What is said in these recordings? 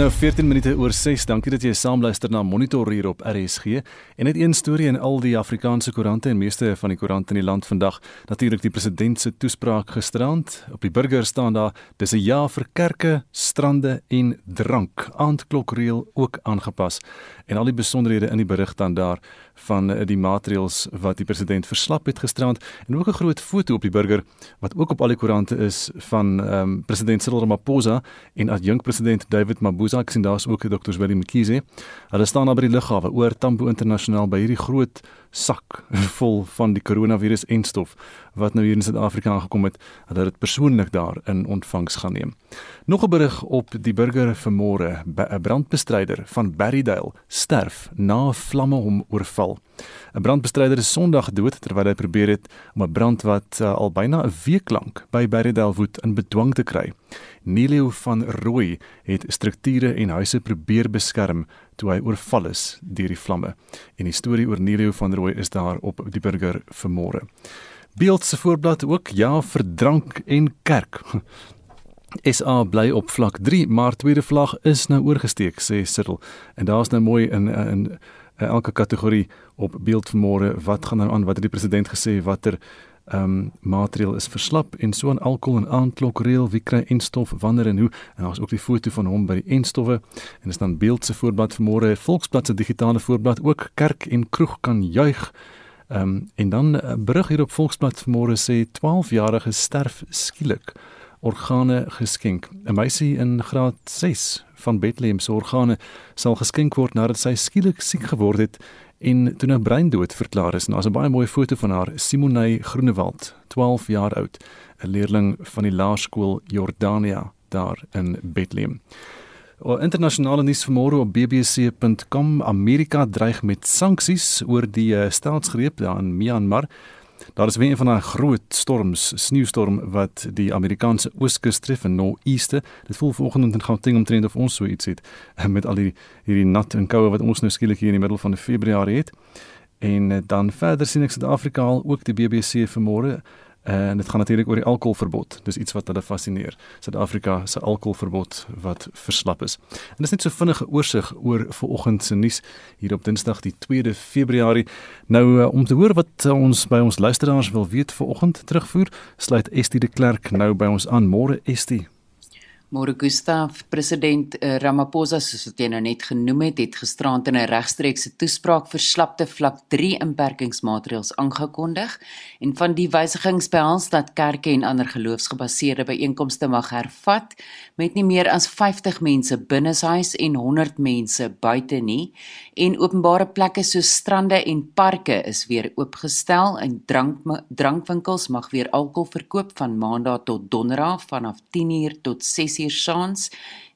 nou 14 minute oor 6. Dankie dat jy saam luister na Monitor hier op RSG. En net een storie in al die Afrikaanse koerante en meeste van die koerante in die land vandag. Natuurlik die president se toespraak gisterand. Op die burger staan daar: "Dis 'n ja vir kerke, strande en drank." Aandklokreël ook aangepas. En al die besonderhede in die berig dan daar van eh, die maatreëls wat die president verslap het gisterand en ook 'n groot foto op die burger wat ook op al die koerante is van ehm um, president Cyril Ramaphosa en adjunk president David Mabuza ek sien daar's ook Dr. Willie Mkhize. Hulle staan daar by die lughawe oor Tambo Internasionaal by hierdie groot sak vol van die koronavirus en stof wat nou hier in Suid-Afrika aangekom het, hulle dit persoonlik daar in ontvangs gaan neem. Nog 'n berig op die burger vanmôre, 'n brandbestryder van Berrydale sterf na vlamme hom oorval. 'n Brandbestryder is Sondag dood terwyl hy probeer het om 'n brand wat uh, al byna 'n week lank by Berrydale woed in bedwang te kry. Nilio van Rooi het strukture en huise probeer beskerm toe hy oorval is deur die vlamme. En die storie oor Nilio van Rooi is daar op die burger vanmôre. Beeld se voorblad ook ja vir drank en kerk. SA bly op vlak 3, maar tweede vlag is nou oorgesteek, sê Sirdel. En daar's nou mooi in in, in elke kategorie op beeld vanmôre wat gaan nou aan wat het die president gesê watter ehm um, maatreël is verslap en so aan alkohol en aanklokreël wie kry enstof wanneer en hoe. En daar's ook die foto van hom by die enstowwe. En is dan beeld se voorblad vanmôre Volksblad se digitale voorblad ook kerk en kroeg kan juig. Ehm um, en dan 'n uh, berig hier op Volksblad vanmôre sê 12-jarige sterf skielik. Organe geskenk. 'n Meisie in graad 6 van Bethlehem se organe sal geskenk word nadat sy skielik siek geword het en toe nou breindood verklaar is. Nou is 'n baie mooi foto van haar, Simone Groenewald, 12 jaar oud, 'n leerling van die laerskool Jordania daar in Bethlehem. O internasionale nuus vanmôre op bbc.com Amerika dreig met sanksies oor die uh, staatsgreep daar in Myanmar. Daar is weer een van daai groot storms, sneeustorm wat die Amerikaanse ooskus tref in Noord-Easte. Dit voel vanoggend in Gauteng omtrent of ons so iets het met al die hierdie nat en koue wat ons nou skielik hier in die middel van Februarie het. En uh, dan verder sien ek Suid-Afrika al ook die BBC vanmôre En dit gaan natuurlik oor die alkoholverbod. Dis iets wat hulle fascineer. Suid-Afrika se alkoholverbod wat verslap is. En dis net so vinnige oorsig oor vanoggend se nuus hier op Dinsdag die 2de Februarie. Nou uh, om te hoor wat uh, ons by ons luisteraars wil weet vanoggend terugvoer, sluit Estie de Klerk nou by ons aan. Môre Estie. Môre Gustaf, president uh, Ramaphosa soos wat jy nou net genoem het, het gisterand in 'n regstreekse toespraak verslapte vlak 3 inperkingsmaatreëls aangekondig en van die wysigings behels dat kerke en ander geloofsgebaseerde byeenkomste mag hervat met nie meer as 50 mense binneshuis en 100 mense buite nie. En openbare plekke soos strande en parke is weer oopgestel en drank drankwinkels mag weer alkohol verkoop van maandag tot donderdag vanaf 10:00 tot 6:00 uur saans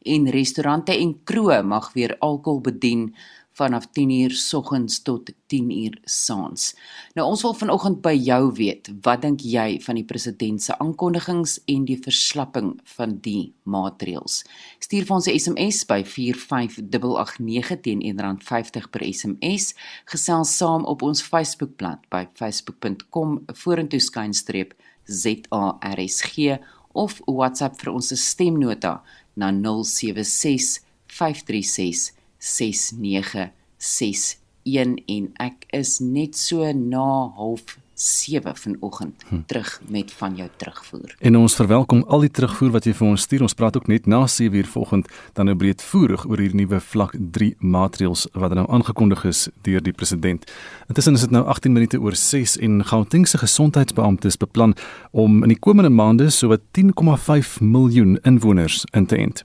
en restaurante en kroë mag weer alkohol bedien vanaf 10uur soggens tot 10uur saans. Nou ons wil vanoggend by jou weet, wat dink jy van die president se aankondigings en die verslapping van die maatreëls? Stuur vir ons 'n SMS by 45889 teen R1.50 per SMS. Gesels saam op ons Facebookblad by facebook.com vorentoe skynstreep ZARSG of WhatsApp vir ons stemnota na 076 536 6961 en ek is net so na half 7 vanoggend hm. terug met van jou terugvoer. En ons verwelkom al die terugvoer wat jy vir ons stuur. Ons praat ook net na 7 uur vanoggend dan nou breedvoerig oor hierdie nuwe vlak 3 maatreëls wat nou aangekondig is deur die president. Intussen is dit nou 18 minute oor 6 en Gauteng se gesondheidsbeamptes beplan om in die komende maande sowat 10,5 miljoen inwoners in te ent.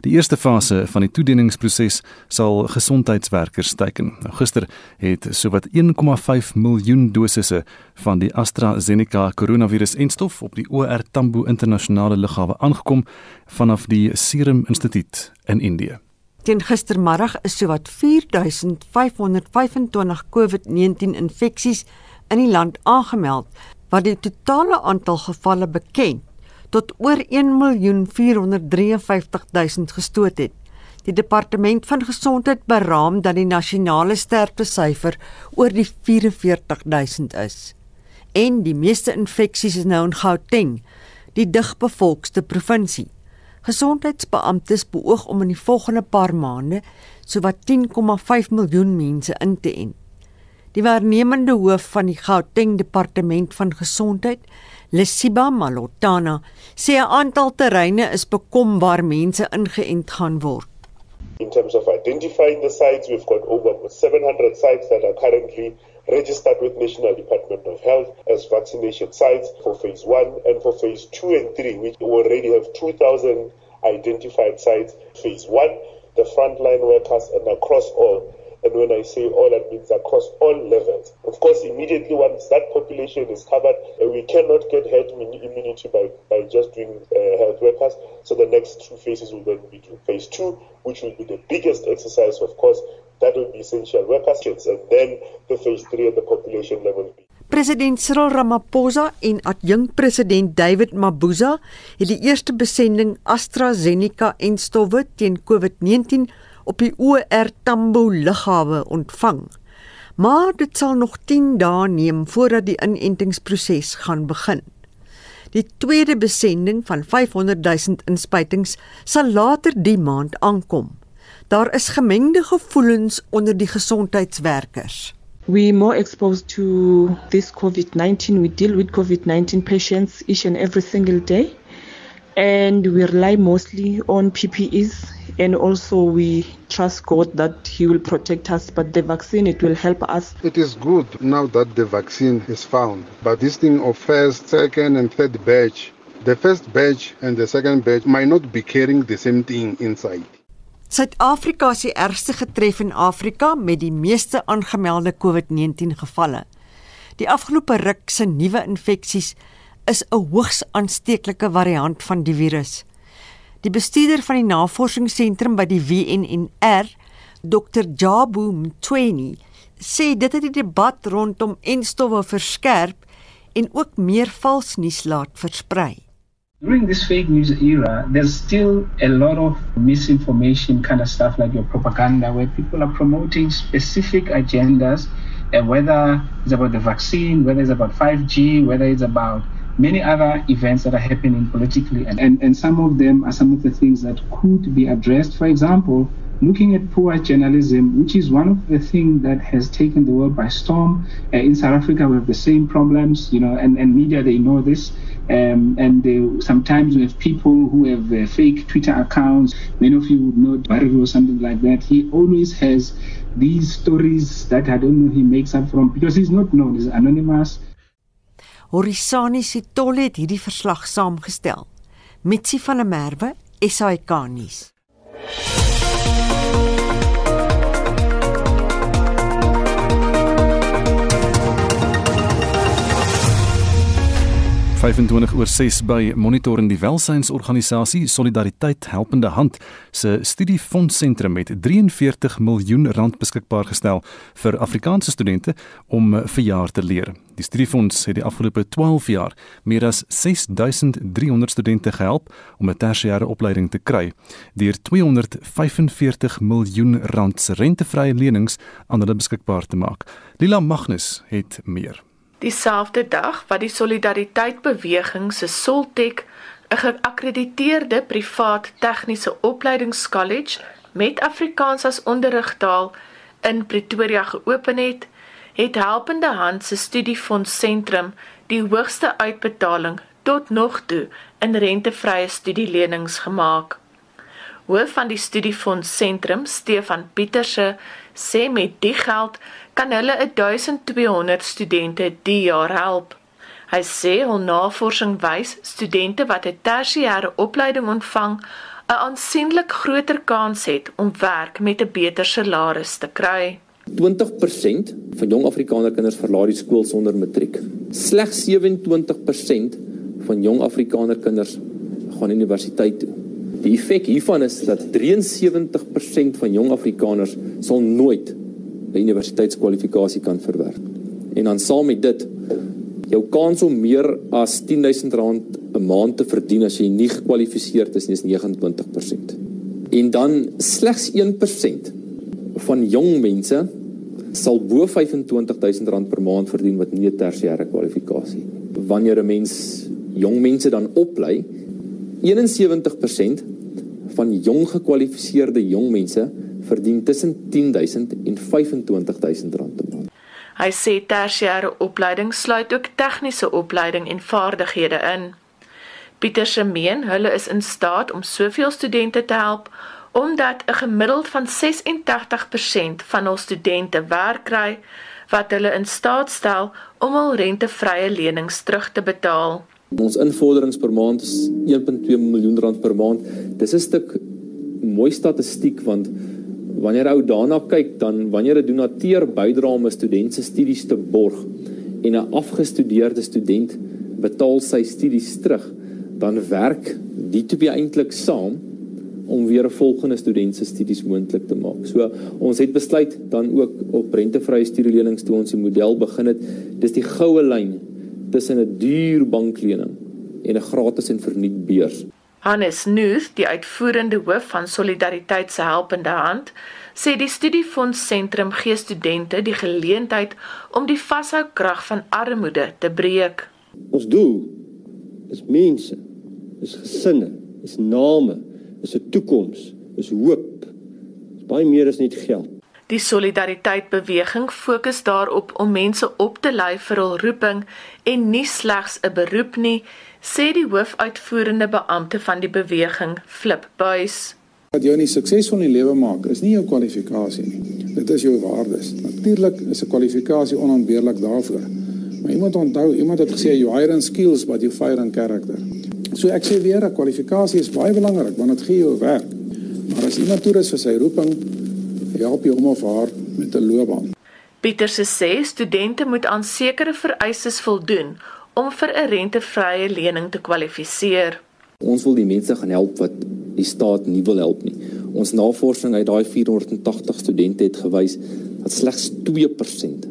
Die eerste fase van die toedieningsproses sal gesondheidswerkers teiken. Nou gister het sowat 1,5 miljoen dosisse van die AstraZeneca koronavirus-enstof op die OR Tambo internasionale lughawe aangekom vanaf die Serum Instituut in Indië. Teen gistermiddag is sowat 4525 COVID-19 infeksies in die land aangemeld, wat die totale aantal gevalle bekend tot oor 1.453.000 gestoot het. Die departement van gesondheid beraam dat die nasionale sterftesyfer oor die 44.000 is. En die meeste infeksies is nou in Gauteng, die digbevolkste provinsie. Gesondheidsbeamptes beoog om in die volgende paar maande sowat 10,5 miljoen mense in te ent. Die waarnemende hoof van die Gauteng Departement van Gesondheid, Lesiba Malotana, sê 'n aantal terreine is bekom waar mense ingeënt gaan word. In terms of identifying the sites, we've got over 700 sites that are currently registered with National Department of Health as vaccination sites for phase 1 and for phase 2 and 3 we already have 2000 identified sites phase 1 the frontline workers and across all and when I say all that across all levels of course immediately once that population is covered uh, we cannot get herd immunity by, by just doing uh, health workers. So the next two phases will then be phase 2 which will be the biggest exercise of course. That will be essential workers and then the phase 3 at the population level. President Cyril Ramaphosa en adjunk president David Mabuza het die eerste besending AstraZeneca en stowwe teen COVID-19 op die OR Tambo lughawe ontvang. Maar dit sal nog 10 dae neem voordat die inentingsproses gaan begin. Die tweede besending van 500 000 inspuitings sal later die maand aankom. Daar is gemengde gevoelens onder die gesondheidswerkers. We're more exposed to this COVID 19. We deal with COVID 19 patients each and every single day. And we rely mostly on PPEs. And also, we trust God that He will protect us. But the vaccine, it will help us. It is good now that the vaccine is found. But this thing of first, second, and third batch, the first batch and the second batch might not be carrying the same thing inside. Suid-Afrika is die ergste getref in Afrika met die meeste aangemelde COVID-19 gevalle. Die afgelope ruk se nuwe infeksies is 'n hoogs aansteeklike variant van die virus. Die bestuurder van die navorsingsentrum by die WNNR, Dr. Jabu Mtweni, sê dit het die debat rondom enstowwe verskerp en ook meer vals nuus laat versprei. During this fake news era, there's still a lot of misinformation kind of stuff like your propaganda where people are promoting specific agendas, and whether it's about the vaccine, whether it's about 5G, whether it's about many other events that are happening politically. And, and, and some of them are some of the things that could be addressed. For example, looking at poor journalism, which is one of the things that has taken the world by storm. Uh, in South Africa, we have the same problems, you know, and, and media, they know this. Um, and they, sometimes we have people who have uh, fake Twitter accounts. Many of you would know Barry or something like that. He always has these stories that I don't know he makes up from because he's not known, he's anonymous. Horisani Sitole het hierdie verslag saamgestel. Mitsi van der Merwe, SAK nuus. 25 oor 6 by Monitor in die welsynsorganisasie Solidariteit Helpende Hand se studiefondsentrum met 43 miljoen rand beskikbaar gestel vir Afrikaanse studente om vir jaar te leer. Die studiefonds het die afgelope 12 jaar meer as 6300 studente gehelp om 'n tersiêre opleiding te kry deur 245 miljoen rand se rentevrye lenings aan hulle beskikbaar te maak. Lila Magnus het meer dieselfde dag wat die Solidariteit Beweging se Soltech 'n geakkrediteerde privaat tegniese opleidingskollege met Afrikaans as onderrigtaal in Pretoria geopen het, het Helpende Hand se studiefonds sentrum die hoogste uitbetaling tot nog toe in rentevrye studielenings gemaak. Hoof van die studiefonds sentrum, Stefan Pieterse, sê met die geld kan hulle 1200 studente die jaar help. Hy sê hul navorsing wys studente wat 'n tersiêre opleiding ontvang 'n aansienlik groter kans het om werk met 'n beter salaris te kry. 20% van jong Afrikaner kinders verlaat die skool sonder matriek. Slegs 27% van jong Afrikaner kinders gaan universiteit toe. Die effek hiervan is dat 73% van jong Afrikaners sal nooit 'n universiteitskwalifikasie kan verwerf. En dan saam met dit jou kans om meer as R10000 'n maand te verdien as jy nie gekwalifiseerd is nie is 29%. En dan slegs 1% van jong mense sal bo R25000 per maand verdien wat nie 'n tersiêre kwalifikasie nie. Wanneer 'n mens jong mense dan oplei, 71% van jong gekwalifiseerde jong mense verdien tussen 10000 en 25000 rand per maand. Hy sê tersiêre opleiding sluit ook tegniese opleiding en vaardighede in. Pieter se meen hulle is in staat om soveel studente te help omdat 'n gemiddeld van 86% van hul studente werk kry wat hulle in staat stel om hul rentevrye lenings terug te betaal. Ons invorderings per maand is 1.2 miljoen rand per maand. Dis 'n stuk mooi statistiek want wanneer ou daarna kyk dan wanneer 'n donateur bydra om 'n student se studies te borg en 'n afgestudeerde student betaal sy studies terug, dan werk die twee eintlik saam om weer 'n volgende student se studies moontlik te maak. So ons het besluit dan ook op rentevrye studielenings toe ons die model begin het, dis die goue lyn tussen 'n duur banklening en 'n gratis en verniet beurs. Hannes Nuth, die uitvoerende hoof van Solidariteit se helpende hand, sê die studiefonds sentrum gee studente die geleentheid om die vashou krag van armoede te breek. Ons doel is mense, is gesinne, is name, is 'n toekoms, is hoop. Dis baie meer as net geld. Die solidariteit beweging fokus daarop om mense op te lei vir hul roeping en nie slegs 'n beroep nie, sê die hoofuitvoerende beampte van die beweging, Flip Buys. Wat jou nie suksesvol in die lewe maak, is nie jou kwalifikasie nie. Dit is jou waardes. Natuurlik is 'n kwalifikasie onontbeerlik daarvoor. Maar jy moet onthou, iemand het gesê you hire in skills but you fire in character. So ek sê weer, 'n kwalifikasie is baie belangrik want dit gee jou werk. Maar as iemand toerus vir sy roeping, help jy hom of haar met 'n loopbaan. Pieter se sê studente moet aan sekere vereistes voldoen om vir 'n rentevrye lening te kwalifiseer. Ons wil die mense gaan help wat die staat nie wil help nie. Ons navorsing uit daai 480 studente het gewys dat slegs 2%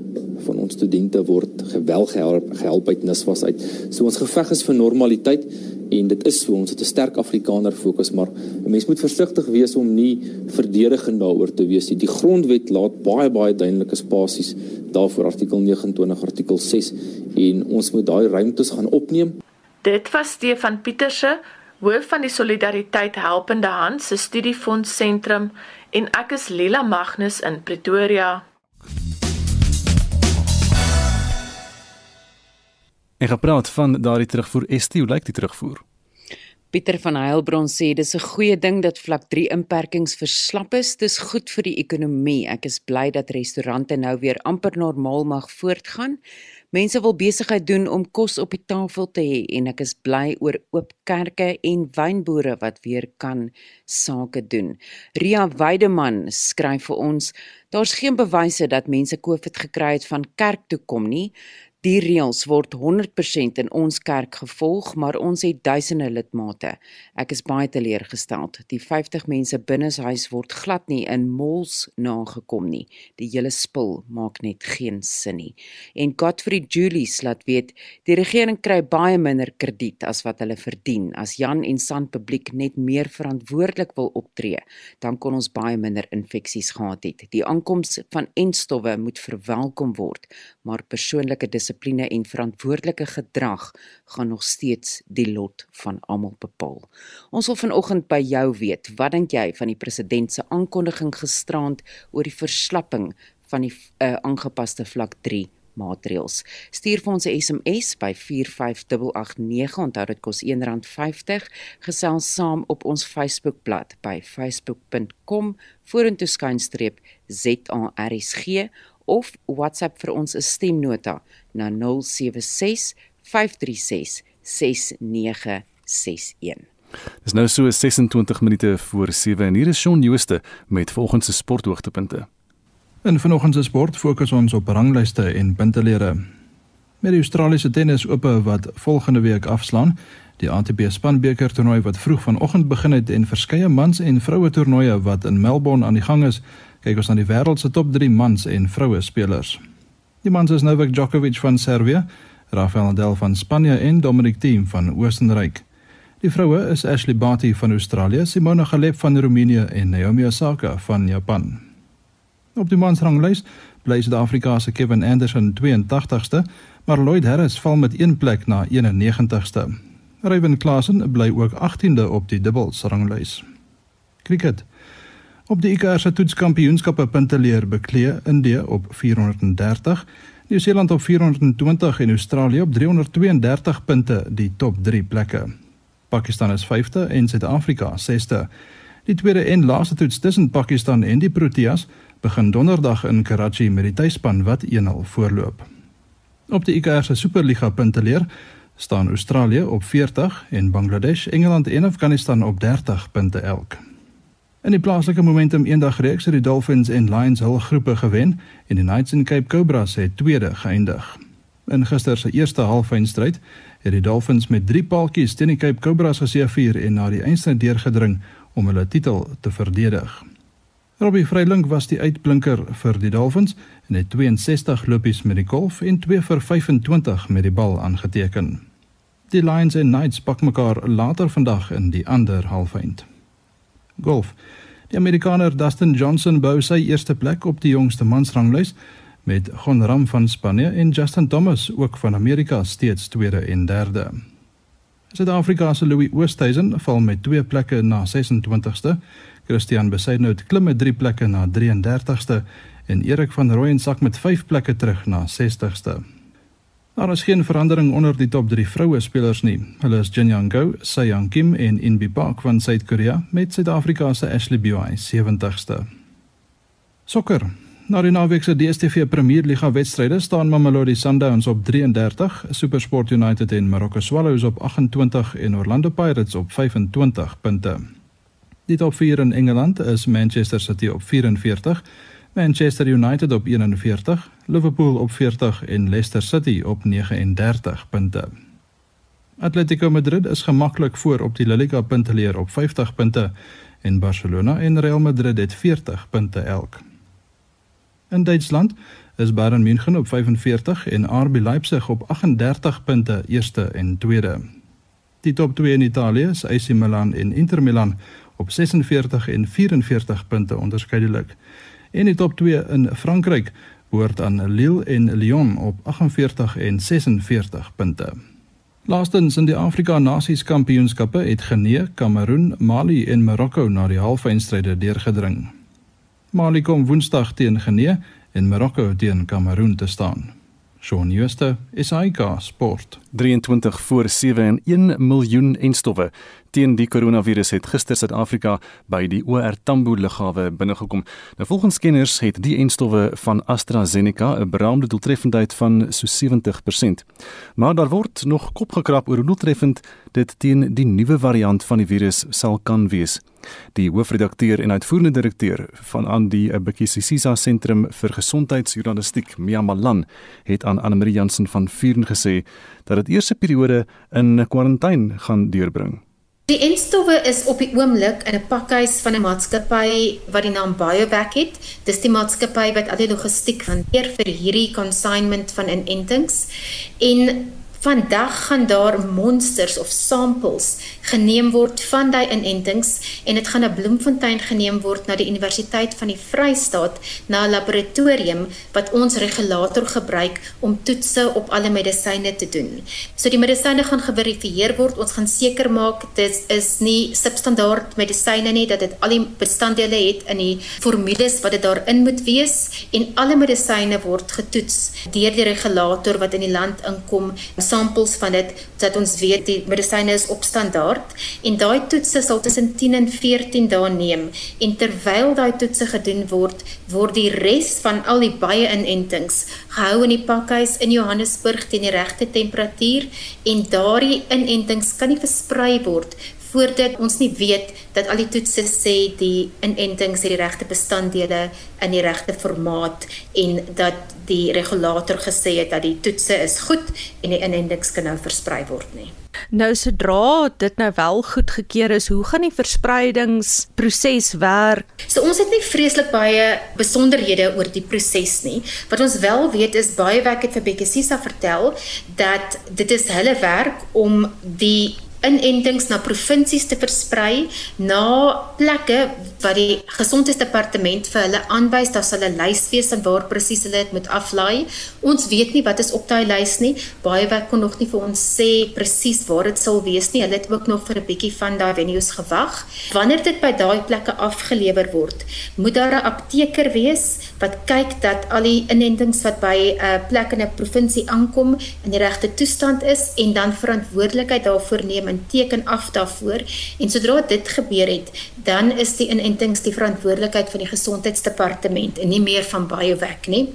van ons studente word gewel gehelp, gehelp uit NSFAS uit. So ons geveg is vir normaliteit en dit is so ons het 'n sterk Afrikaner fokus maar 'n mens moet versigtig wees om nie verdedigend daaroor te wees nie. Die grondwet laat baie baie duidelike spasies daarvoor artikel 29 artikel 6 en ons moet daai ruimtes gaan opneem. Dit was Stefan Pieterse hoof van die Solidariteit Helpende Hand se studiefonds sentrum en ek is Lila Magnus in Pretoria. En gepraat van daardie terugvoer ST, hoe lyk die terugvoer? Pieter van Heilbron sê dis 'n goeie ding dat vlak 3 inperkings verslap is. Dis goed vir die ekonomie. Ek is bly dat restaurante nou weer amper normaal mag voortgaan. Mense wil besigheid doen om kos op die tafel te hê en ek is bly oor oop kerke en wynboere wat weer kan sake doen. Ria Weideman skryf vir ons: Daar's geen bewyse dat mense COVID gekry het van kerk toe kom nie. Die reëls word 100% in ons kerk gevolg, maar ons het duisende lidmate. Ek is baie teleurgesteld. Die 50 mense binne huis word glad nie in mols nagekom nie. Die hele spul maak net geen sin nie. En Godfrey Julies laat weet, die regering kry baie minder krediet as wat hulle verdien. As Jan en San publiek net meer verantwoordelik wil optree, dan kon ons baie minder infeksies gehad het. Die aankoms van enstowwe moet verwelkom word, maar persoonlike dissipline en verantwoordelike gedrag gaan nog steeds die lot van almal bepaal. Ons wil vanoggend by jou weet, wat dink jy van die president se aankondiging gisterand oor die verslapping van die uh, aangepaste vlak 3 maatreëls. Stuur vir ons 'n SMS by 45889. Onthou dit kos R1.50. Gesels saam op ons Facebookblad by facebook.com vorentoe skynstreep ZARSG of WhatsApp vir ons 'n stemnota na 076 536 6961. Dis nou so 26 minute voor 7 en hier is Shaun Jooste met volgende se sporthoogtepunte. In vanoggend se sport fokus ons op ranglyste en puntelere. Met die Australiese tennis ope wat volgende week afslaan, die ATP spanbeker toernooi wat vroeg vanoggend begin het en verskeie mans en vroue toernooie wat in Melbourne aan die gang is, kyk ons na die wêreld se top 3 mans en vroue spelers. Die mans is Novak Djokovic van Servië, Rafael Nadal van Spanje en Dominic Thiem van Oostenryk. Die vroue is Ashley Barty van Australië, Simona Halep van Roemenië en Naomi Osaka van Japan. Op die mansranglys bly Suid-Afrika se Kevin Anderson 82ste, maar Lloyd Harris val met een plek na 91ste. Ryan Klassen bly ook 18de op die dubbelsranglys. Kriket. Op die ICC se toetskampioenskappe punteleer beklee Indië op 430, Nieu-Seeland op 420 en Australië op 332 punte die top 3 plekke. Pakistan is 5de en Suid-Afrika 6de. Die tweede en laaste toets tussen Pakistan en die Proteas begin donderdag in Karachi met die tuisspan wat 1-0 voorloop. Op die ICC se Superliga punteleer staan Australië op 40 en Bangladesh, Engeland en Afghanistan op 30 punte elk. In die plaaslike momentum eendag reeks het die Dolphins en Lions hul groepe gewen en die Knights en Cape Cobras het tweede geëindig. In gister se eerste halffinalestryd het die Dolphins met 3 paaltjies teen die Cape Cobras geseëvier en na die eindstryd deurgedring om hulle titel te verdedig. Robbie Vrylink was die uitblinker vir die Dolphins en het 62 lopies met die golf en 2 vir 25 met die bal aangeteken. Die Lions en Knights pak mekaar later vandag in die ander halfeind. Golf. Die Amerikaner Dustin Johnson bou sy eerste plek op die jongste mansranglys met Jon Rahm van Spanje en Justin Thomas ook van Amerika steeds tweede en derde. Suid-Afrika se Louis Oosthuizen val met twee plekke na 26ste Christian Besaidnout klim met 3 plekke na 33ste en Erik van Rooyen sak met 5 plekke terug na 60ste. Daar is geen verandering onder die top 3 vroue spelers nie. Hulle is Jin Young Go, Se Young Kim en Inbi Park van Suid-Korea met Suid-Afrika se Ashley Buy 70ste. Sokker. Na die naweek se DStv Premier Liga wedstryde staan Mamelodi Sundowns op 33, SuperSport United en Marokko Swallows op 28 en Orlando Pirates op 25 punte. Die top 4 in Engeland is Manchester City op 44, Manchester United op 41, Liverpool op 40 en Leicester City op 39 punte. Atletico Madrid is gemaklik voor op die La Liga punteleer op 50 punte en Barcelona en Real Madrid het 40 punte elk. In Duitsland is Bayern München op 45 en RB Leipzig op 38 punte eerste en tweede. Die top 2 in Italië is AC Milan en Inter Milan op 46 en 44 punte onderskeidelik. En die top 2 in Frankryk behoort aan Lille en Lyon op 48 en 46 punte. Laastens in die Afrika Nasies Kampioenskappe het Genee, Kameroen, Mali en Marokko na die halfeindstryde deurgedring. Mali kom Woensdag teen Genee en Marokko teen Kameroen te staan. Shaun Schuster, SAK Sport. 23 voor 7 en 1 miljoen enstowwe teen die koronavirus het gister Suid-Afrika by die OR Tambo lughawe binnegekom. Nou volgens kenners het die enstowwe van AstraZeneca 'n beraamde doeltreffendheid van so 70%. Maar daar word nog kop gekrap oor hoe doeltreffend dit teen die nuwe variant van die virus sal kan wees. Die hoofredakteur en uitvoerende direkteur van aan die Bekisisa Sentrum vir Gesondheidsjournalistiek, Mia Malan, het aan Anne-Marie Jansen van Vuren gesê dat dit eerste periode in kwarantyne gaan deurbring. Die enstowwe is op die oomblik in 'n pakhuis van 'n maatskappy wat die naam BioVac het. Dis die maatskappy wat al die logistiek hanteer vir hierdie consignment van inentings en Vandag gaan daar monsters of samples geneem word van daai inentings en dit gaan na Bloemfontein geneem word na die Universiteit van die Vrystaat na 'n laboratorium wat ons regulator gebruik om toetse op alle medisyne te doen. So die medisyne gaan geverifieer word. Ons gaan seker maak dit is nie substandaard medisyne nie dat dit al die bestanddele het in die formules wat dit daarin moet wees en alle medisyne word getoets deur die regulator wat in die land inkom samples van dit dat ons weet die medisyne is op standaard en daai toetse sal tussen 10 en 14 dae neem en terwyl daai toetse gedoen word word die res van al die baie inentings gehou in die pakhuis in Johannesburg teen die regte temperatuur en daardie inentings kan nie versprei word voordat ons nie weet dat al die toetse sê die inentings het die regte bestanddele in die regte formaat en dat die regulator gesê het dat die toetse is goed en die inentings kan nou versprei word nie. Nou sodra dit nou wel goedgekeur is, hoe gaan die verspreidingsproses werk? So ons het nie vreeslik baie besonderhede oor die proses nie. Wat ons wel weet is baie werk het vir Bekkie Sisa vertel dat dit is hulle werk om die inentings na provinsies te versprei na plekke wat die gesondheidsdepartement vir hulle aanwys dat hulle lys wees en waar presies hulle dit moet aflaai. Ons weet nie wat is op daai lys nie. Baie werk kon nog nie vir ons sê presies waar dit sal wees nie. Hulle het ook nog vir 'n bietjie van daai venues gewag. Wanneer dit by daai plekke afgelewer word, moet daar 'n apteker wees wat kyk dat al die inentings wat by 'n plek in 'n provinsie aankom in die regte toestand is en dan verantwoordelikheid daarvoor neem en teken af daarvoor. En sodra dit gebeur het, dan is die inentings die verantwoordelikheid van die gesondheidsdepartement en nie meer van BioVac nie.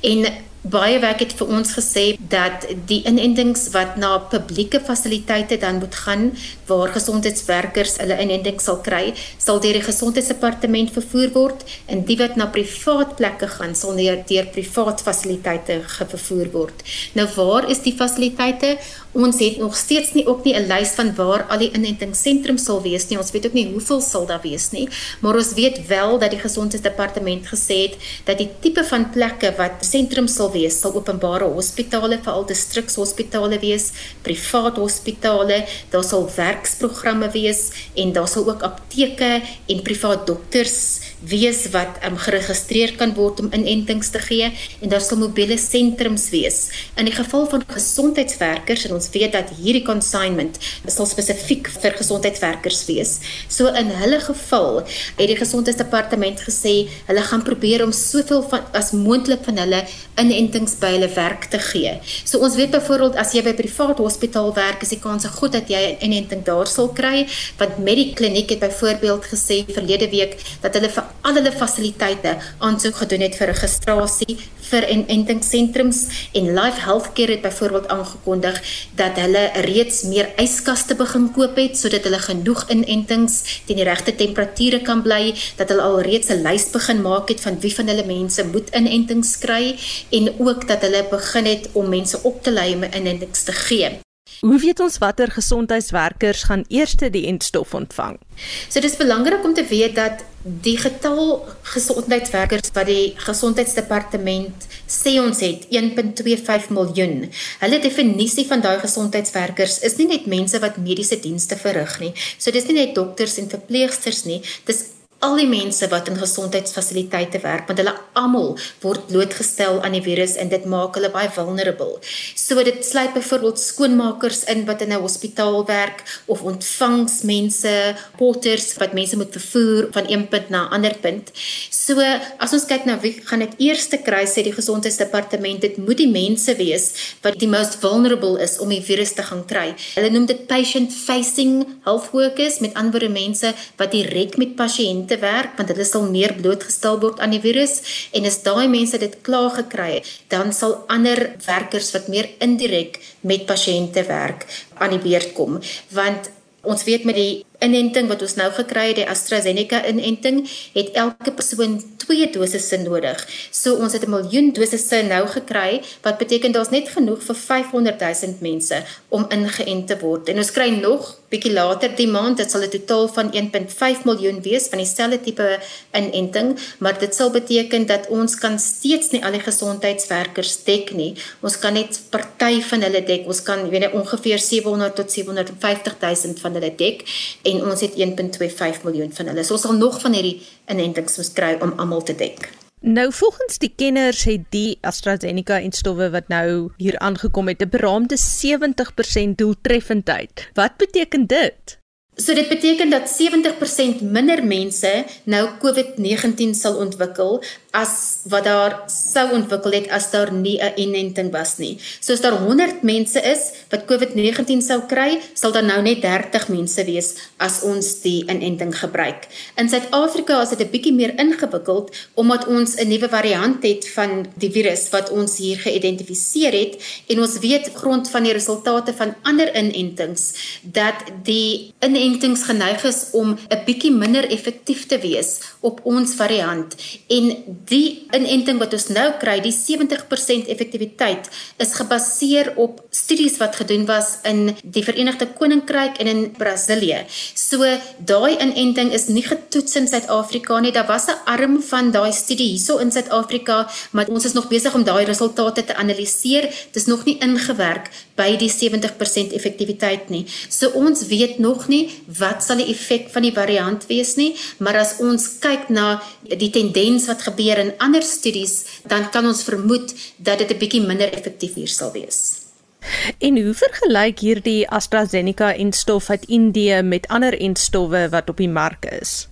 En baie werk het vir ons gesê dat die inentings wat na publieke fasiliteite dan moet gaan waar gesondheidswerkers hulle inenting sal kry, sal deur die gesondheidsdepartement vervoer word en die wat na privaat plekke gaan sal deur deur privaat fasiliteite vervoer word. Nou waar is die fasiliteite? Ons het nog steeds nie ook nie 'n lys van waar al die inentingssentrums sal wees nie. Ons weet ook nie hoeveel sal daar wees nie, maar ons weet wel dat die gesondheidsdepartement gesê het dat die tipe van plekke wat sentrums sal wees, sal openbare hospitale, veral distrikshospitale wees, privaat hospitale, daar sal werksprogramme wees en daar sal ook apteke en privaat dokters wees wat um, geregistreer kan word om inentings te gee en daar sal mobiele sentrums wees. In die geval van gesondheidswerkers en ons weet dat hierdie consignment sal spesifiek vir gesondheidswerkers wees. So in hulle geval het die gesondheidsdepartement gesê hulle gaan probeer om soveel van as moontlik van hulle inentings by hulle werk te gee. So ons weet byvoorbeeld as jy by 'n privaat hospitaal werk, is die kans goed dat jy 'n inenting daar sal kry, want Medikliniek het byvoorbeeld gesê verlede week dat hulle vir al hulle fasiliteite aansoek gedoen het vir registrasie vir inentingssentrums en Life Healthcare het byvoorbeeld aangekondig dat hulle reeds meer yskaste begin koop het sodat hulle genoeg inentings teen die regte temperature kan bly dat hulle al reeds 'n lys begin maak het van wie van hulle mense moet inentings kry en ook dat hulle begin het om mense op te lei om inentings te gee. Hoe weet ons watter gesondheidswerkers gaan eers die entstof ontvang? So dis belangrik om te weet dat die getal gesondheidswerkers wat die gesondheidsdepartement sê ons het 1.25 miljoen. Hulle definisie van daai gesondheidswerkers is nie net mense wat mediese dienste verrig nie. So dis nie net dokters en verpleegsters nie. Dis al die mense wat in gesondheidsfasiliteite werk want hulle almal word blootgestel aan die virus en dit maak hulle baie vulnerable. So dit sluit byvoorbeeld skoonmakers in wat in 'n hospitaal werk of ontvangsmense, porters wat mense moet vervoer van een punt na 'n ander punt. So as ons kyk na wie gaan dit eerste kry sê die gesondheidsdepartement dit moet die mense wees wat die most vulnerable is om die virus te gaan kry. Hulle noem dit patient facing health workers met ander mense wat direk met pasiënte te werk want hulle sal meer blootgestel word aan die virus en as daai mense dit klaar gekry het, dan sal ander werkers wat meer indirek met pasiënte werk aan die beurt kom. Want ons weet met die inenting wat ons nou gekry het, die AstraZeneca inenting, het elke persoon 2 dosisse nodig. So ons het 'n miljoen dosisse nou gekry, wat beteken daar's net genoeg vir 500 000 mense om ingeënt te word. En ons kry nog bietjie later die maand, dit sal 'n totaal van 1.5 miljoen wees van dieselfde tipe inenting, maar dit sal beteken dat ons kan steeds nie al die gesondheidswerkers dek nie. Ons kan net party van hulle dek. Ons kan, jy weet, ongeveer 700 tot 750 000 van hulle dek en ons het 1.25 miljoen van hulle. So ons sal nog van hierdie inentings moet kry om almal te dek. Nou volgens die kenners het die AstraZeneca en stowwe wat nou hier aangekom het 'n beraamde 70% doeltreffendheid. Wat beteken dit? So dit beteken dat 70% minder mense nou COVID-19 sal ontwikkel as wat daar sou ontwikkel het as daar nie 'n inenting was nie. So as daar 100 mense is wat COVID-19 sou kry, sal daar nou net 30 mense wees as ons die inenting gebruik. In Suid-Afrika is dit 'n bietjie meer ingewikkeld omdat ons 'n nuwe variant het van die virus wat ons hier geïdentifiseer het en ons weet grond van die resultate van ander inentings dat die inentings geneig is om 'n bietjie minder effektief te wees op ons variant en Die inenting wat ons nou kry, die 70% effektiwiteit is gebaseer op studies wat gedoen was in die Verenigde Koninkryk en in Brasilië. So daai inenting is nie getoets in Suid-Afrika nie. Daar was 'n arm van daai studie hierso in Suid-Afrika, maar ons is nog besig om daai resultate te analiseer. Dit is nog nie ingewerk by die 70% effektiwiteit nie. So ons weet nog nie wat sal die effek van die variant wees nie, maar as ons kyk na die tendens wat gebeur in ander studies, dan kan ons vermoed dat dit 'n bietjie minder effektief hier sal wees. En hoe vergelyk hierdie AstraZeneca en stof uit Indië met ander enstowwe wat op die mark is?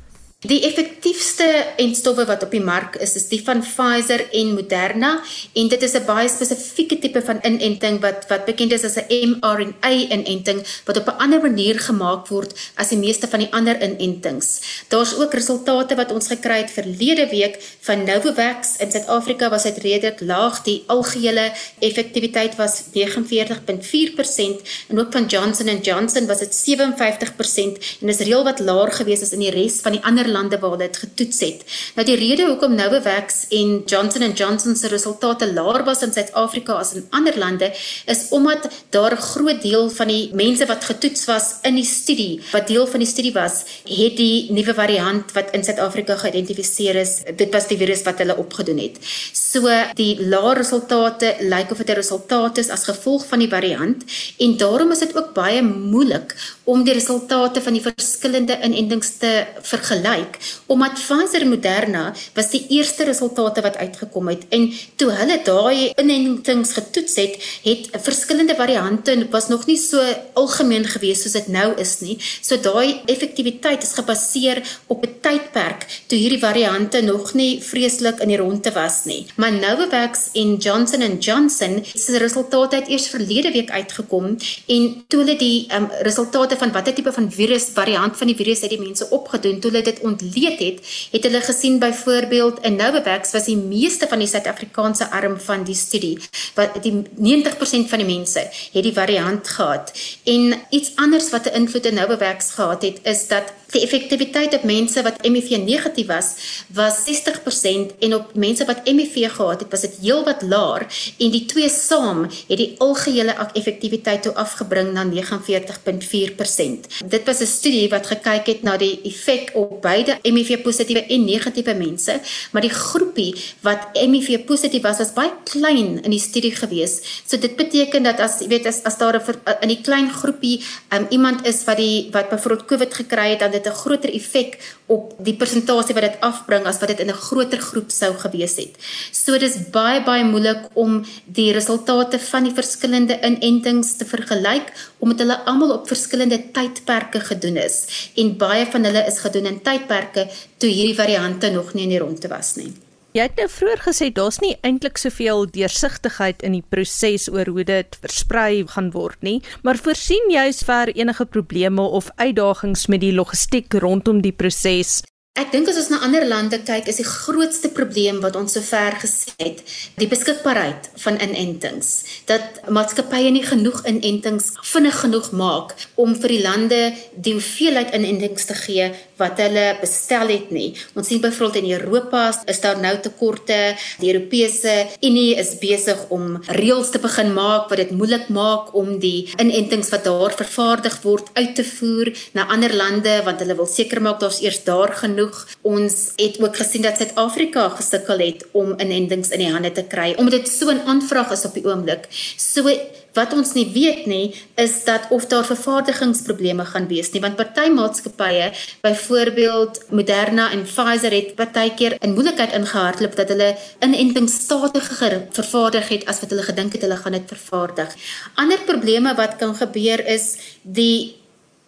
Die effektiefste enstowwe wat op die mark is, is die van Pfizer en Moderna en dit is 'n baie spesifieke tipe van inenting wat wat bekend is as 'n mRNA inenting wat op 'n ander manier gemaak word as die meeste van die ander inentings. Daar's ook resultate wat ons gekry het verlede week van Novavax in Suid-Afrika was dit redelik laag. Die algehele effektiwiteit was 49.4% en ook van Johnson & Johnson was dit 57% en is reël wat laer gewees as in die res van die ander lande waar dit getoets het. Nou die rede hoekom Novavax en Johnson & Johnson se resultate laer was in Suid-Afrika as in ander lande is omdat daar 'n groot deel van die mense wat getoets was in die studie, wat deel van die studie was, het die nuwe variant wat in Suid-Afrika geïdentifiseer is, dit was die virus wat hulle opgedoen het. So die lae resultate lyk of dit 'n resultaat is as gevolg van die variant en daarom is dit ook baie moeilik om die resultate van die verskillende inentings te vergelyk lyk omdat Pfizer Moderna was die eerste resultate wat uitgekom het en toe hulle daai inentings getoets het, het verskillende variante en was nog nie so algemeen gewees soos dit nou is nie. So daai effektiwiteit is gebaseer op 'n tydperk toe hierdie variante nog nie vreeslik in die ronde was nie. Maar Novavax en Johnson & Johnson se resultate het eers verlede week uitgekom en toe hulle die um, resultate van watter tipe van virus variant van die virus het die mense opgedoen, toe hulle dit ontleed het, het hulle gesien byvoorbeeld in Novavax was die meeste van die Suid-Afrikaanse arm van die studie wat die 90% van die mense het die variant gehad. En iets anders wat 'n invloed in Novavax gehad het is dat die effektiwiteit op mense wat HIV negatief was was 60% en op mense wat HIV gehad het was dit heelwat laer en die twee saam het die algehele effektiwiteit toe afgebring na 49.4%. Dit was 'n studie wat gekyk het na die effek op beide HIV positiewe en negatiewe mense, maar die groepie wat HIV positief was was baie klein in die studie gewees. So dit beteken dat as jy weet as as daar 'n in die klein groepie um, iemand is wat die wat byvoorbeeld COVID gekry het dan dit 'n groter effek op die persentasie wat dit afbring as wat dit in 'n groter groep sou gewees het. So dis baie baie moeilik om die resultate van die verskillende inentings te vergelyk omdat hulle almal op verskillende tydperke gedoen is en baie van hulle is gedoen in tydperke toe hierdie variante nog nie in die ronde was nie. Jy het nou vroeër gesê daar's nie eintlik soveel deursigtigheid in die proses oor hoe dit versprei gaan word nie, maar voorsien jy vir enige probleme of uitdagings met die logistiek rondom die proses? Ek dink as ons na ander lande kyk, is die grootste probleem wat ons sover gesien het, die beskikbaarheid van inentings. Dat maatskappye nie genoeg inentings vinnig genoeg maak om vir die lande die hoeveelheid inentings te gee wat hulle bestel het nie. Ons sien byvoorbeeld in Europa is daar nou tekorte. Die Europese Unie is besig om reëls te begin maak wat dit moeilik maak om die inentings wat daar vervaardig word uit te voer na ander lande want hulle wil seker maak daar's eers daar genoeg genoeg. Ons het ook gesien dat Suid-Afrika gesukkel het om inentings in die hande te kry omdat dit so 'n aanvraag is op die oomblik. So wat ons nie weet nie is dat of daar vervaardigingsprobleme gaan wees nie want party maatskappye byvoorbeeld Moderna en Pfizer het partykeer in moeilikheid ingehardloop dat hulle inentings stadiger vervaardig het as wat hulle gedink het hulle gaan dit vervaardig. Ander probleme wat kan gebeur is die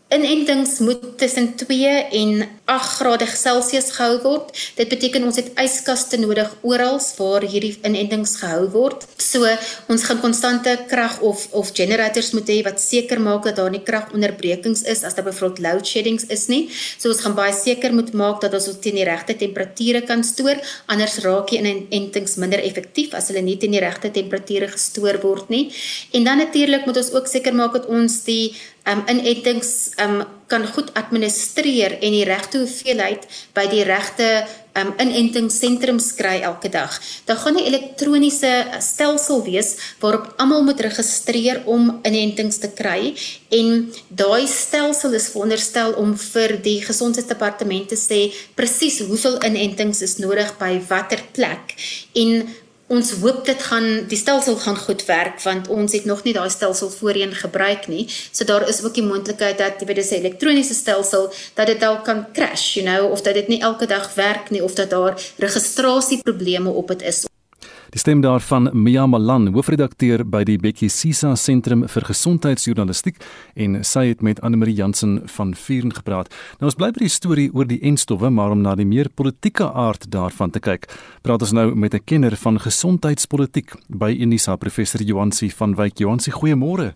Inentings moet tussen 2 en 8 grade Celsius gehou word. Dit beteken ons het yskaste nodig oral waar hierdie inentings gehou word. So ons gaan konstante krag of of generators moet hê wat seker maak dat daar nie kragonderbrekings is as daar byvoorbeeld load sheddings is nie. So ons gaan baie seker moet maak dat ons teen die regte temperature kan stoor, anders raak die inentings minder effektief as hulle nie teen die regte temperature gestoor word nie. En dan natuurlik moet ons ook seker maak dat ons die um, inentings um, kan goed administreer en die regte hoeveelheid by die regte um, inentingssentrums kry elke dag. Daar gaan 'n elektroniese stelsel wees waarop almal moet registreer om inentings te kry en daai stelsel is veronderstel om vir die gesondheidsdepartement te sê presies hoeveel inentings is nodig by watter plek en ons hoop dit gaan die stelsel gaan goed werk want ons het nog nie daai stelsel voorheen gebruik nie. So daar is ook die moontlikheid dat jy weet dis 'n elektroniese stelsel dat dit dalk kan crash, you know, of dat dit nie elke dag werk nie of dat daar registrasieprobleme op dit is. Die stem daarvan Mia Malan, hoofredakteur by die Bekkie Sisa Sentrum vir Gesondheidsjournalistiek en sy het met Anne-Marie Jansen van Vuren gepraat. Nou ons bly by die storie oor die enstowwe, maar om na die meer politieke aard daarvan te kyk, praat ons nou met 'n kenner van gesondheidspolitiek by Unisa, professor Joansi van Wyk. Joansi, goeiemôre.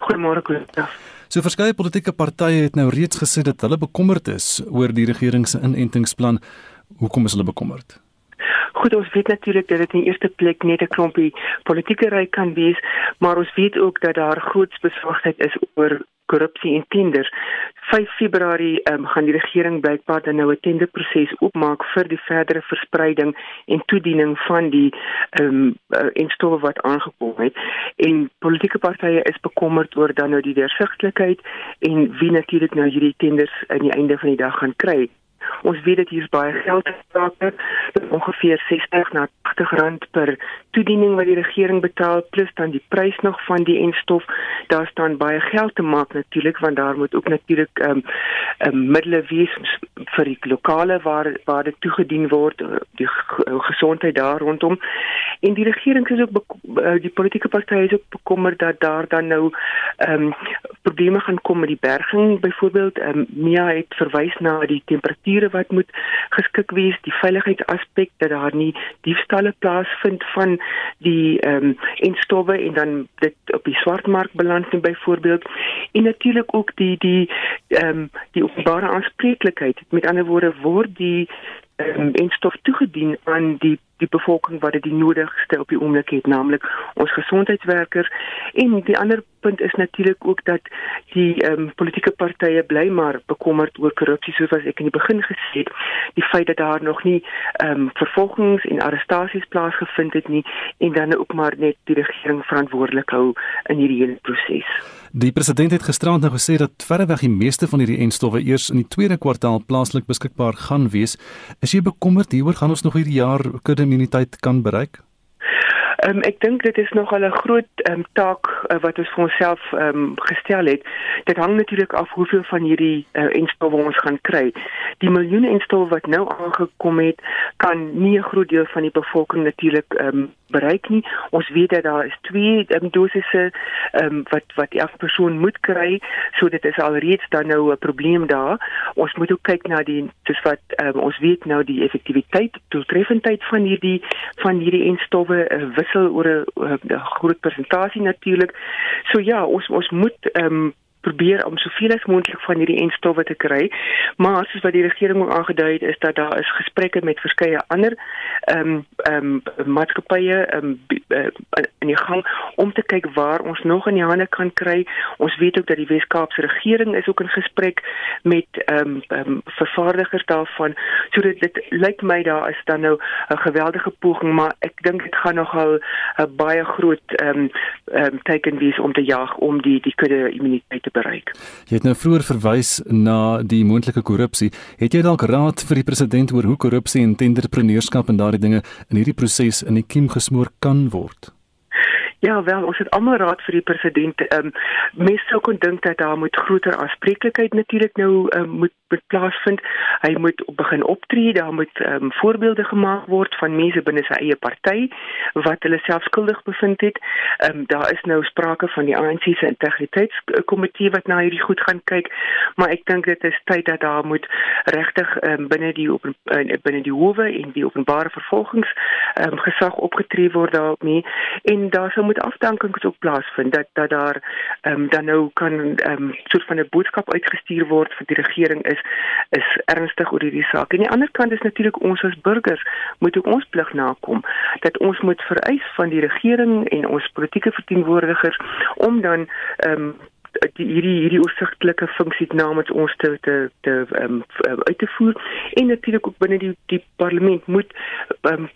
Goeiemôre, Koos. So verskeie politieke partye het nou reeds gesê dat hulle bekommerd is oor die regering se inentingsplan. Hoekom is hulle bekommerd? Goed, ons weet natuurlik dat dit in eerste plek net 'n klompie politieke ry kan wees, maar ons weet ook dat daar groot besorgdheid is oor korrupsie en tenders. 5 Februarie um, gaan die regering blykbaar dan nou 'n tenderproses oopmaak vir die verdere verspreiding en toediening van die ehm um, uh, instowwe wat aangekom het. En politieke partye is bekommerd oor dan nou die deursigtigheid en wie natuurlik nou hierdie tenders aan die einde van die dag gaan kry. Ons weet dat hier baie geld gesake, ongeveer 60 na 80 rand per toediening wat die regering betaal plus dan die prys nog van die enstof. Daar staan baie geld te maak natuurlik want daar moet ook natuurlik ehm um, um, middele wees vir die lokale waar waar dit toegedien word, die gesondheid daar rondom. En die regering is ook eh, die politieke partye is ook bekommerd dat daar dan nou ehm um, probleme gaan kom met die berging byvoorbeeld. Ehm um, Mia het verwys na die temperatuur strukture wat moet geskik wees, die veiligheidsaspek dat daar nie diefstalle plaasvind van die ehm um, enstowwe en dan dit op die swartmark beland nie byvoorbeeld en natuurlik ook die die ehm um, die openbare aanspreeklikheid. Met ander woorde word die ehm um, enstof toegedien aan die die bevolking wat dit die nodigste op die oomblik het, naamlik ons gesondheidswerkers en die ander punt is natuurlik ook dat die ehm um, politieke partye bly maar bekommerd oor korrupsie soos wat ek in die begin gesê het die feit dat daar nog nie ehm um, vervolgings en arrestasies plaasgevind het nie en dan ook maar net die regering verantwoordelik hou in hierdie hele proses. Die president het gisterand nou gesê dat verreweg die meeste van hierdie enstowwe eers in die tweede kwartaal plaaslik beskikbaar gaan wees. Is jy bekommerd hieroor gaan ons nog hierdie jaar kudde immuniteit kan bereik? Ehm um, ek dink dit is nog 'n groot ehm um, taak uh, wat ons vir onsself ehm um, gestel het. Dit hang natuurlik af hoeveel van hierdie uh, enstowwe ons gaan kry. Die miljoene enstowwe wat nou aangekom het, kan nie 'n groot deel van die bevolking natuurlik ehm um, bereik nie. Ons weet dat daar is twee um, dosisse um, wat wat elke persoon moet kry, so dit is alreeds dan nou 'n probleem daar. Ons moet ook kyk na die soos wat um, ons weet nou die effektiwiteit, doeltreffendheid van hierdie van hierdie enstowwe uh, wissel oor 'n groot persentasie natuurlik. So ja, ons ons moet um, probeer om soveel as moontlik van hierdie enstowwe te kry. Maar soos wat die regering ook aangedui het, is dat daar is gesprekke met verskeie ander ehm um, ehm um, maatskappye ehm um, in die gang om te kyk waar ons nog in die hande kan kry. Ons weet ook dat die Wes-Kaapse regering is ook in gesprek met ehm um, um, vervaardigers daarvan. So dit, dit lyk my daar is dan nou 'n geweldige poging, maar ek dink dit gaan nogal 'n baie groot ehm um, ehm um, teken wees om te jag om die die kudde immuniteit te bereik. Jy het nou vroeër verwys na die moontlike korrupsie. Het jy dalk raad vir die president oor hoe korrupsie en tenderpreneurskap en daardie dinge in hierdie proses in die kiem gesmoor kan word? Ja, wel, ons het almal raad vir die president. Ehm um, mense sou kon dink dat daar moet groter aanspreeklikheid natuurlik nou um, moet moet plaasvind. Hy moet begin optree, daar moet ehm um, voorbeelde gemaak word van mense binne sy eie party wat hulle self skuldig bevind het. Ehm um, daar is nou sprake van die ANC se integriteitskomitee wat na hierdie goed gaan kyk, maar ek dink dit is tyd dat daar moet regtig ehm um, binne die op uh, binne die howe en die openbare vervolgings ehm um, gesag opgetree word daarmee en daar sou moet afdankings ook plaasvind dat dat daar ehm um, dan nou kan ehm um, soort van 'n boodskap uitgestuur word vir die regering is is ernstig oor hierdie saak. En die ander kant is natuurlik ons as burgers moet ook ons plig nakom dat ons moet vereis van die regering en ons politieke verteenwoordigers om dan ehm um, die hierdie hierdie oorsigtelike funksies namens ons te te te um, uit te voer en natuurlik ook binne die die parlement moet um,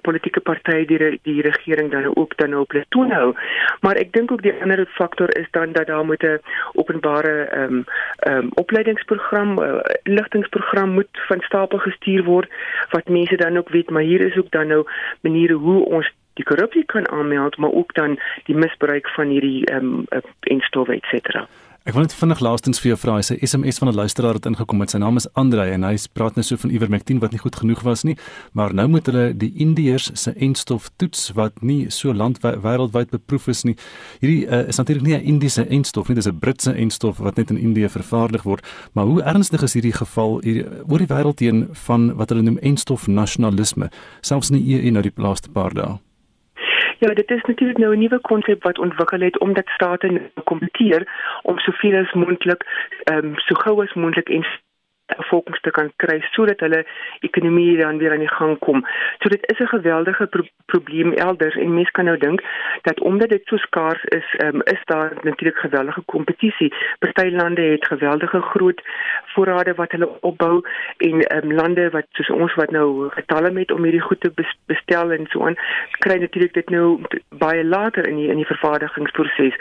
politieke partye die die regering dan ook dan op hulle toon hou. Maar ek dink ook die ander faktor is dan dat daar moet 'n openbare ehm um, ehm um, opleidingsprogram, uh, ligtingsprogram moet van stapel gestuur word wat mense dan ook weet, maar hier is ook dan nou maniere hoe ons die korrupsie kan aanmeld, maar ook dan die misbruik van hierdie ehm um, en stowwe cetera. Ek wil net vinnig laastens vir jou vra, hy sê SMS van 'n luisteraar het ingekom met sy naam is Andre en hy praat net so van Ivermectin wat nie goed genoeg was nie, maar nou moet hulle die Indiërs se enstof toets wat nie so landwyd beproef is nie. Hierdie uh, is natuurlik nie 'n Indiese enstof nie, dis 'n Britse enstof wat net in Indië vervaardig word, maar hoe ernstig is hierdie geval hier oor die wêreld heen van wat hulle noem enstof nasionalisme, selfs in die EU nou die laaste paar dae? Ja, dit is natuurlik nou 'n nuwe konsep wat ontwikkel het omdat state nou kompeteer om soveel as moontlik ehm um, so gou as moontlik en bevolkings te kan kry sodat hulle ekonomie dan weer aan die gang kom. So dit is 'n geweldige pro probleem elders en mense kan nou dink dat omdat dit so skaars is, um, is daar natuurlik geweldige kompetisie. Party lande het geweldige groot voorrade wat hulle opbou en um, lande wat soos ons wat nou getalle met om hierdie goed te bestel en so aan, kry natuurlik dit nou baie later in die in die vervaardigingsproses.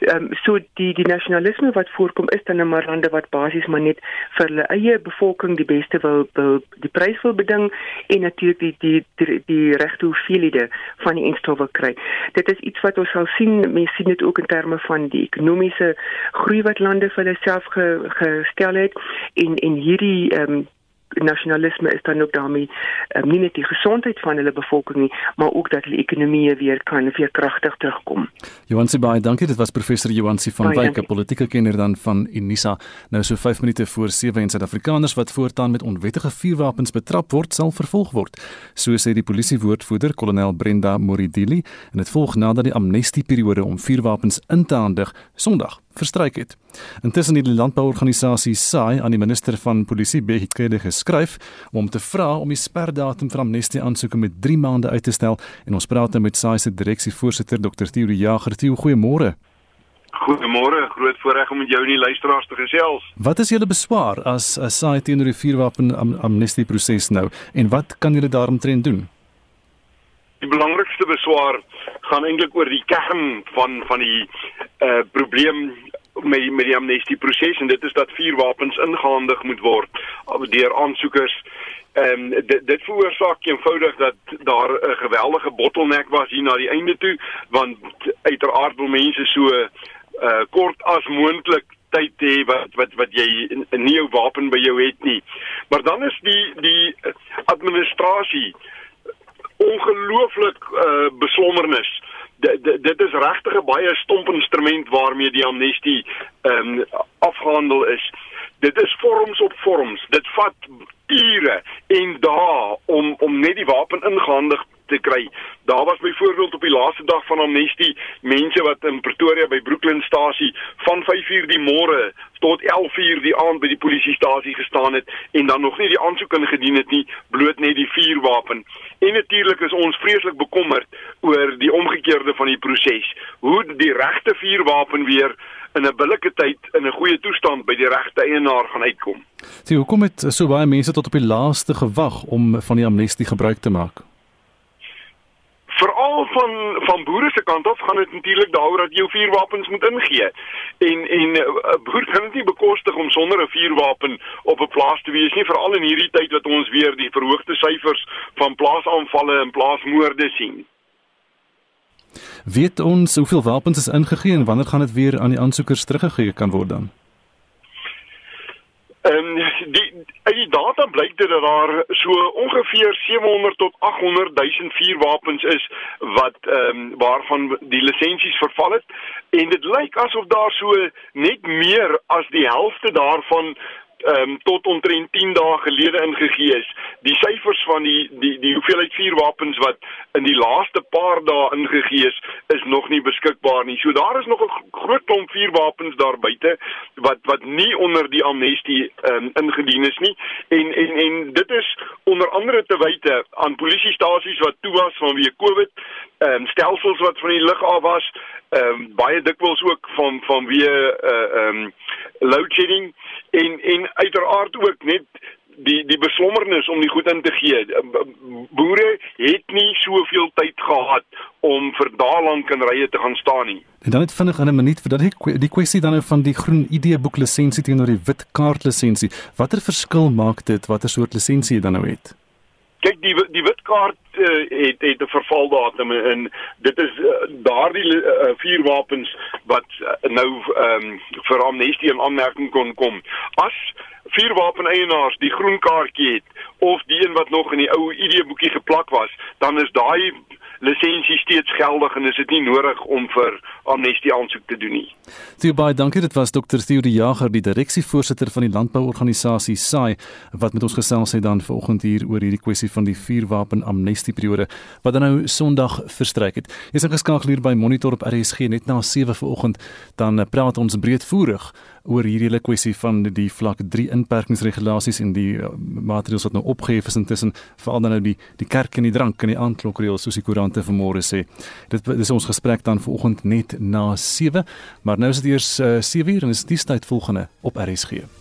Ehm um, so die die nasionalisme wat voorkom is dan nou maar lande wat basies maar net vir hulle eie eie bevolking die beste wil, wil die prys wil beding en natuurlik die die die, die regte hoeveelhede van die instowwe kry. Dit is iets wat ons sal sien, mense sien dit ook in terme van die ekonomiese groei wat lande vir hulle self ge, gestel het en en hierdie ehm um, nasionalisme is dan ook daarmee um, nie net die gesondheid van hulle bevolking nie, maar ook dat hulle ekonomie weer kan weer kragtig terugkom. Johansi baie dankie. Dit was professor Johansi van Wyk, 'n politieke kenner dan van Unisa. Nou so 5 minute voor 7 en Suid-Afrikaners wat voortaan met onwettige vuurwapens betrap word, sal vervolg word. So sê die polisiewoordvoerder, kolonel Brenda Moridili, en dit volg nadat die amnestieperiode om vuurwapens in te handig Sondag verstryk het. Intussen het die landbouorganisasie SAI aan die minister van polisie Bekede geskryf om te vra om die sperdatum vir amnestie aansoeke met 3 maande uit te stel en ons praat nou met SAI se direksievoorsitter Dr. Theo Jager. Theo, goeiemôre. Goeiemôre, groot voorreg om met jou en die luisteraars te gesels. Wat is julle beswaar as SAI teenoor die vuurwapen am amnestie proses nou en wat kan julle daaromtrent doen? Die belangrikste beswaar gaan eintlik oor die kern van van die uh probleem met met die amnestie proses en dit is dat vuurwapens ingehandig moet word deur aansoekers. Ehm um, dit dit veroorsaak eenvoudig dat daar 'n geweldige bottleneck was hier na die einde toe want uiteraard wil mense so uh kort as moontlik tyd hê wat wat wat jy 'n nuwe wapen by jou het nie. Maar dan is die die administrasie ongelooflik uh beslommernis dit is regtig 'n baie stomp instrument waarmee die amnestie ehm um, afgehandel is. Dit is vorms op vorms. Dit vat ure en dae om om net die wapen ingehandig te kry. Daar was byvoorbeeld op die laaste dag van amnestie mense wat in Pretoria by Brooklynstasie van 5:00 die môre tot 11:00 die aand by die polisiestasie gestaan het en dan nog nie die aansoek ingedien het nie, bloot net die vuurwapen. En natuurlik is ons vreeslik bekommerd oor die omgekeerde van die proses. Hoe die regte vuurwapen weer in 'n billike tyd in 'n goeie toestand by die regte eienaar gaan uitkom. Sien, hoekom het so baie mense tot op die laaste gewag om van die amnestie gebruik te maak? Veral van van boere se kant af gaan dit natuurlik daaroor dat jy jou vuurwapens moet ingee. En en 'n uh, boer kan dit nie bekostig om sonder 'n vuurwapen op 'n plaas te wees nie, veral in hierdie tyd wat ons weer die verhoogde syfers van plaasaanvalle en plaasmoorde sien. Weet ons hoeveel wapens is ingegee en wanneer gaan dit weer aan die aansoekers teruggegee kan word dan? Ehm um, die uit die data blyk dit dat daar so ongeveer 700 tot 800 000 vuurwapens is wat ehm um, waarvan die lisensies verval het. En dit lyk asof daar so net meer as die helfte daarvan ehm um, tot omtrent 10 dae gelede ingegee is. Die syfers van die die die hoeveelheid vuurwapens wat in die laaste paar dae ingegee is, is nog nie beskikbaar nie. So daar is nog 'n groot klomp vuurwapens daar buite wat wat nie onder die amnestie ehm um, ingedien is nie. En en en dit is onder andere te wyte aan polisiestasies wat toe was vanweë Covid ehm um, stelsels wat van die lug af was, ehm um, baie dikwels ook van van wie uh ehm um, load shedding en en uiteraard ook net die die beslommernis om die goed in te gee. Boere het nie soveel tyd gehad om vir dae lank in rye te gaan staan nie. En dan net vinnig in 'n minuut vir dat die die kwessie dan nou van die groen ID boek lisensie teenoor die wit kaart lisensie. Watter verskil maak dit watter soort lisensie jy dan nou het? Kyk die die wit kaart uh, het het 'n vervaldatum en dit is uh, daardie uh, vuurwapens wat uh, nou um, vir amnestie in aanmerking kon kom. As vuurwapeneienaars die groen kaartjie het of die een wat nog in die ou ID boekie geplak was, dan is daai lisensie steeds geldig en is dit nie nodig om vir amnestie aansoek te doen nie. Theo baie dankie dit was Dr. Theo die Jager die direksievoorsitter van die landbouorganisasie SAI wat met ons gesels het dan vanoggend hier oor hierdie kwessie van die vuurwapen amnestie periode wat dan nou Sondag verstryk het. Jy's ingeskakel hier by Monitor op RSG net na 7 vanoggend dan praat ons breedvoerig oor hierdie hele kwessie van die vlak 3 inperkingsregulasies en die uh, maatreëls wat nou opgehef is intussen veral dan nou die die kerk en die drank en die aandklokreëls soos die koerante vanmôre sê. Dit, dit is ons gesprek dan vanoggend net na 7, maar nou is dit eers uh, 7 uur en is die tyd volgende op RSG.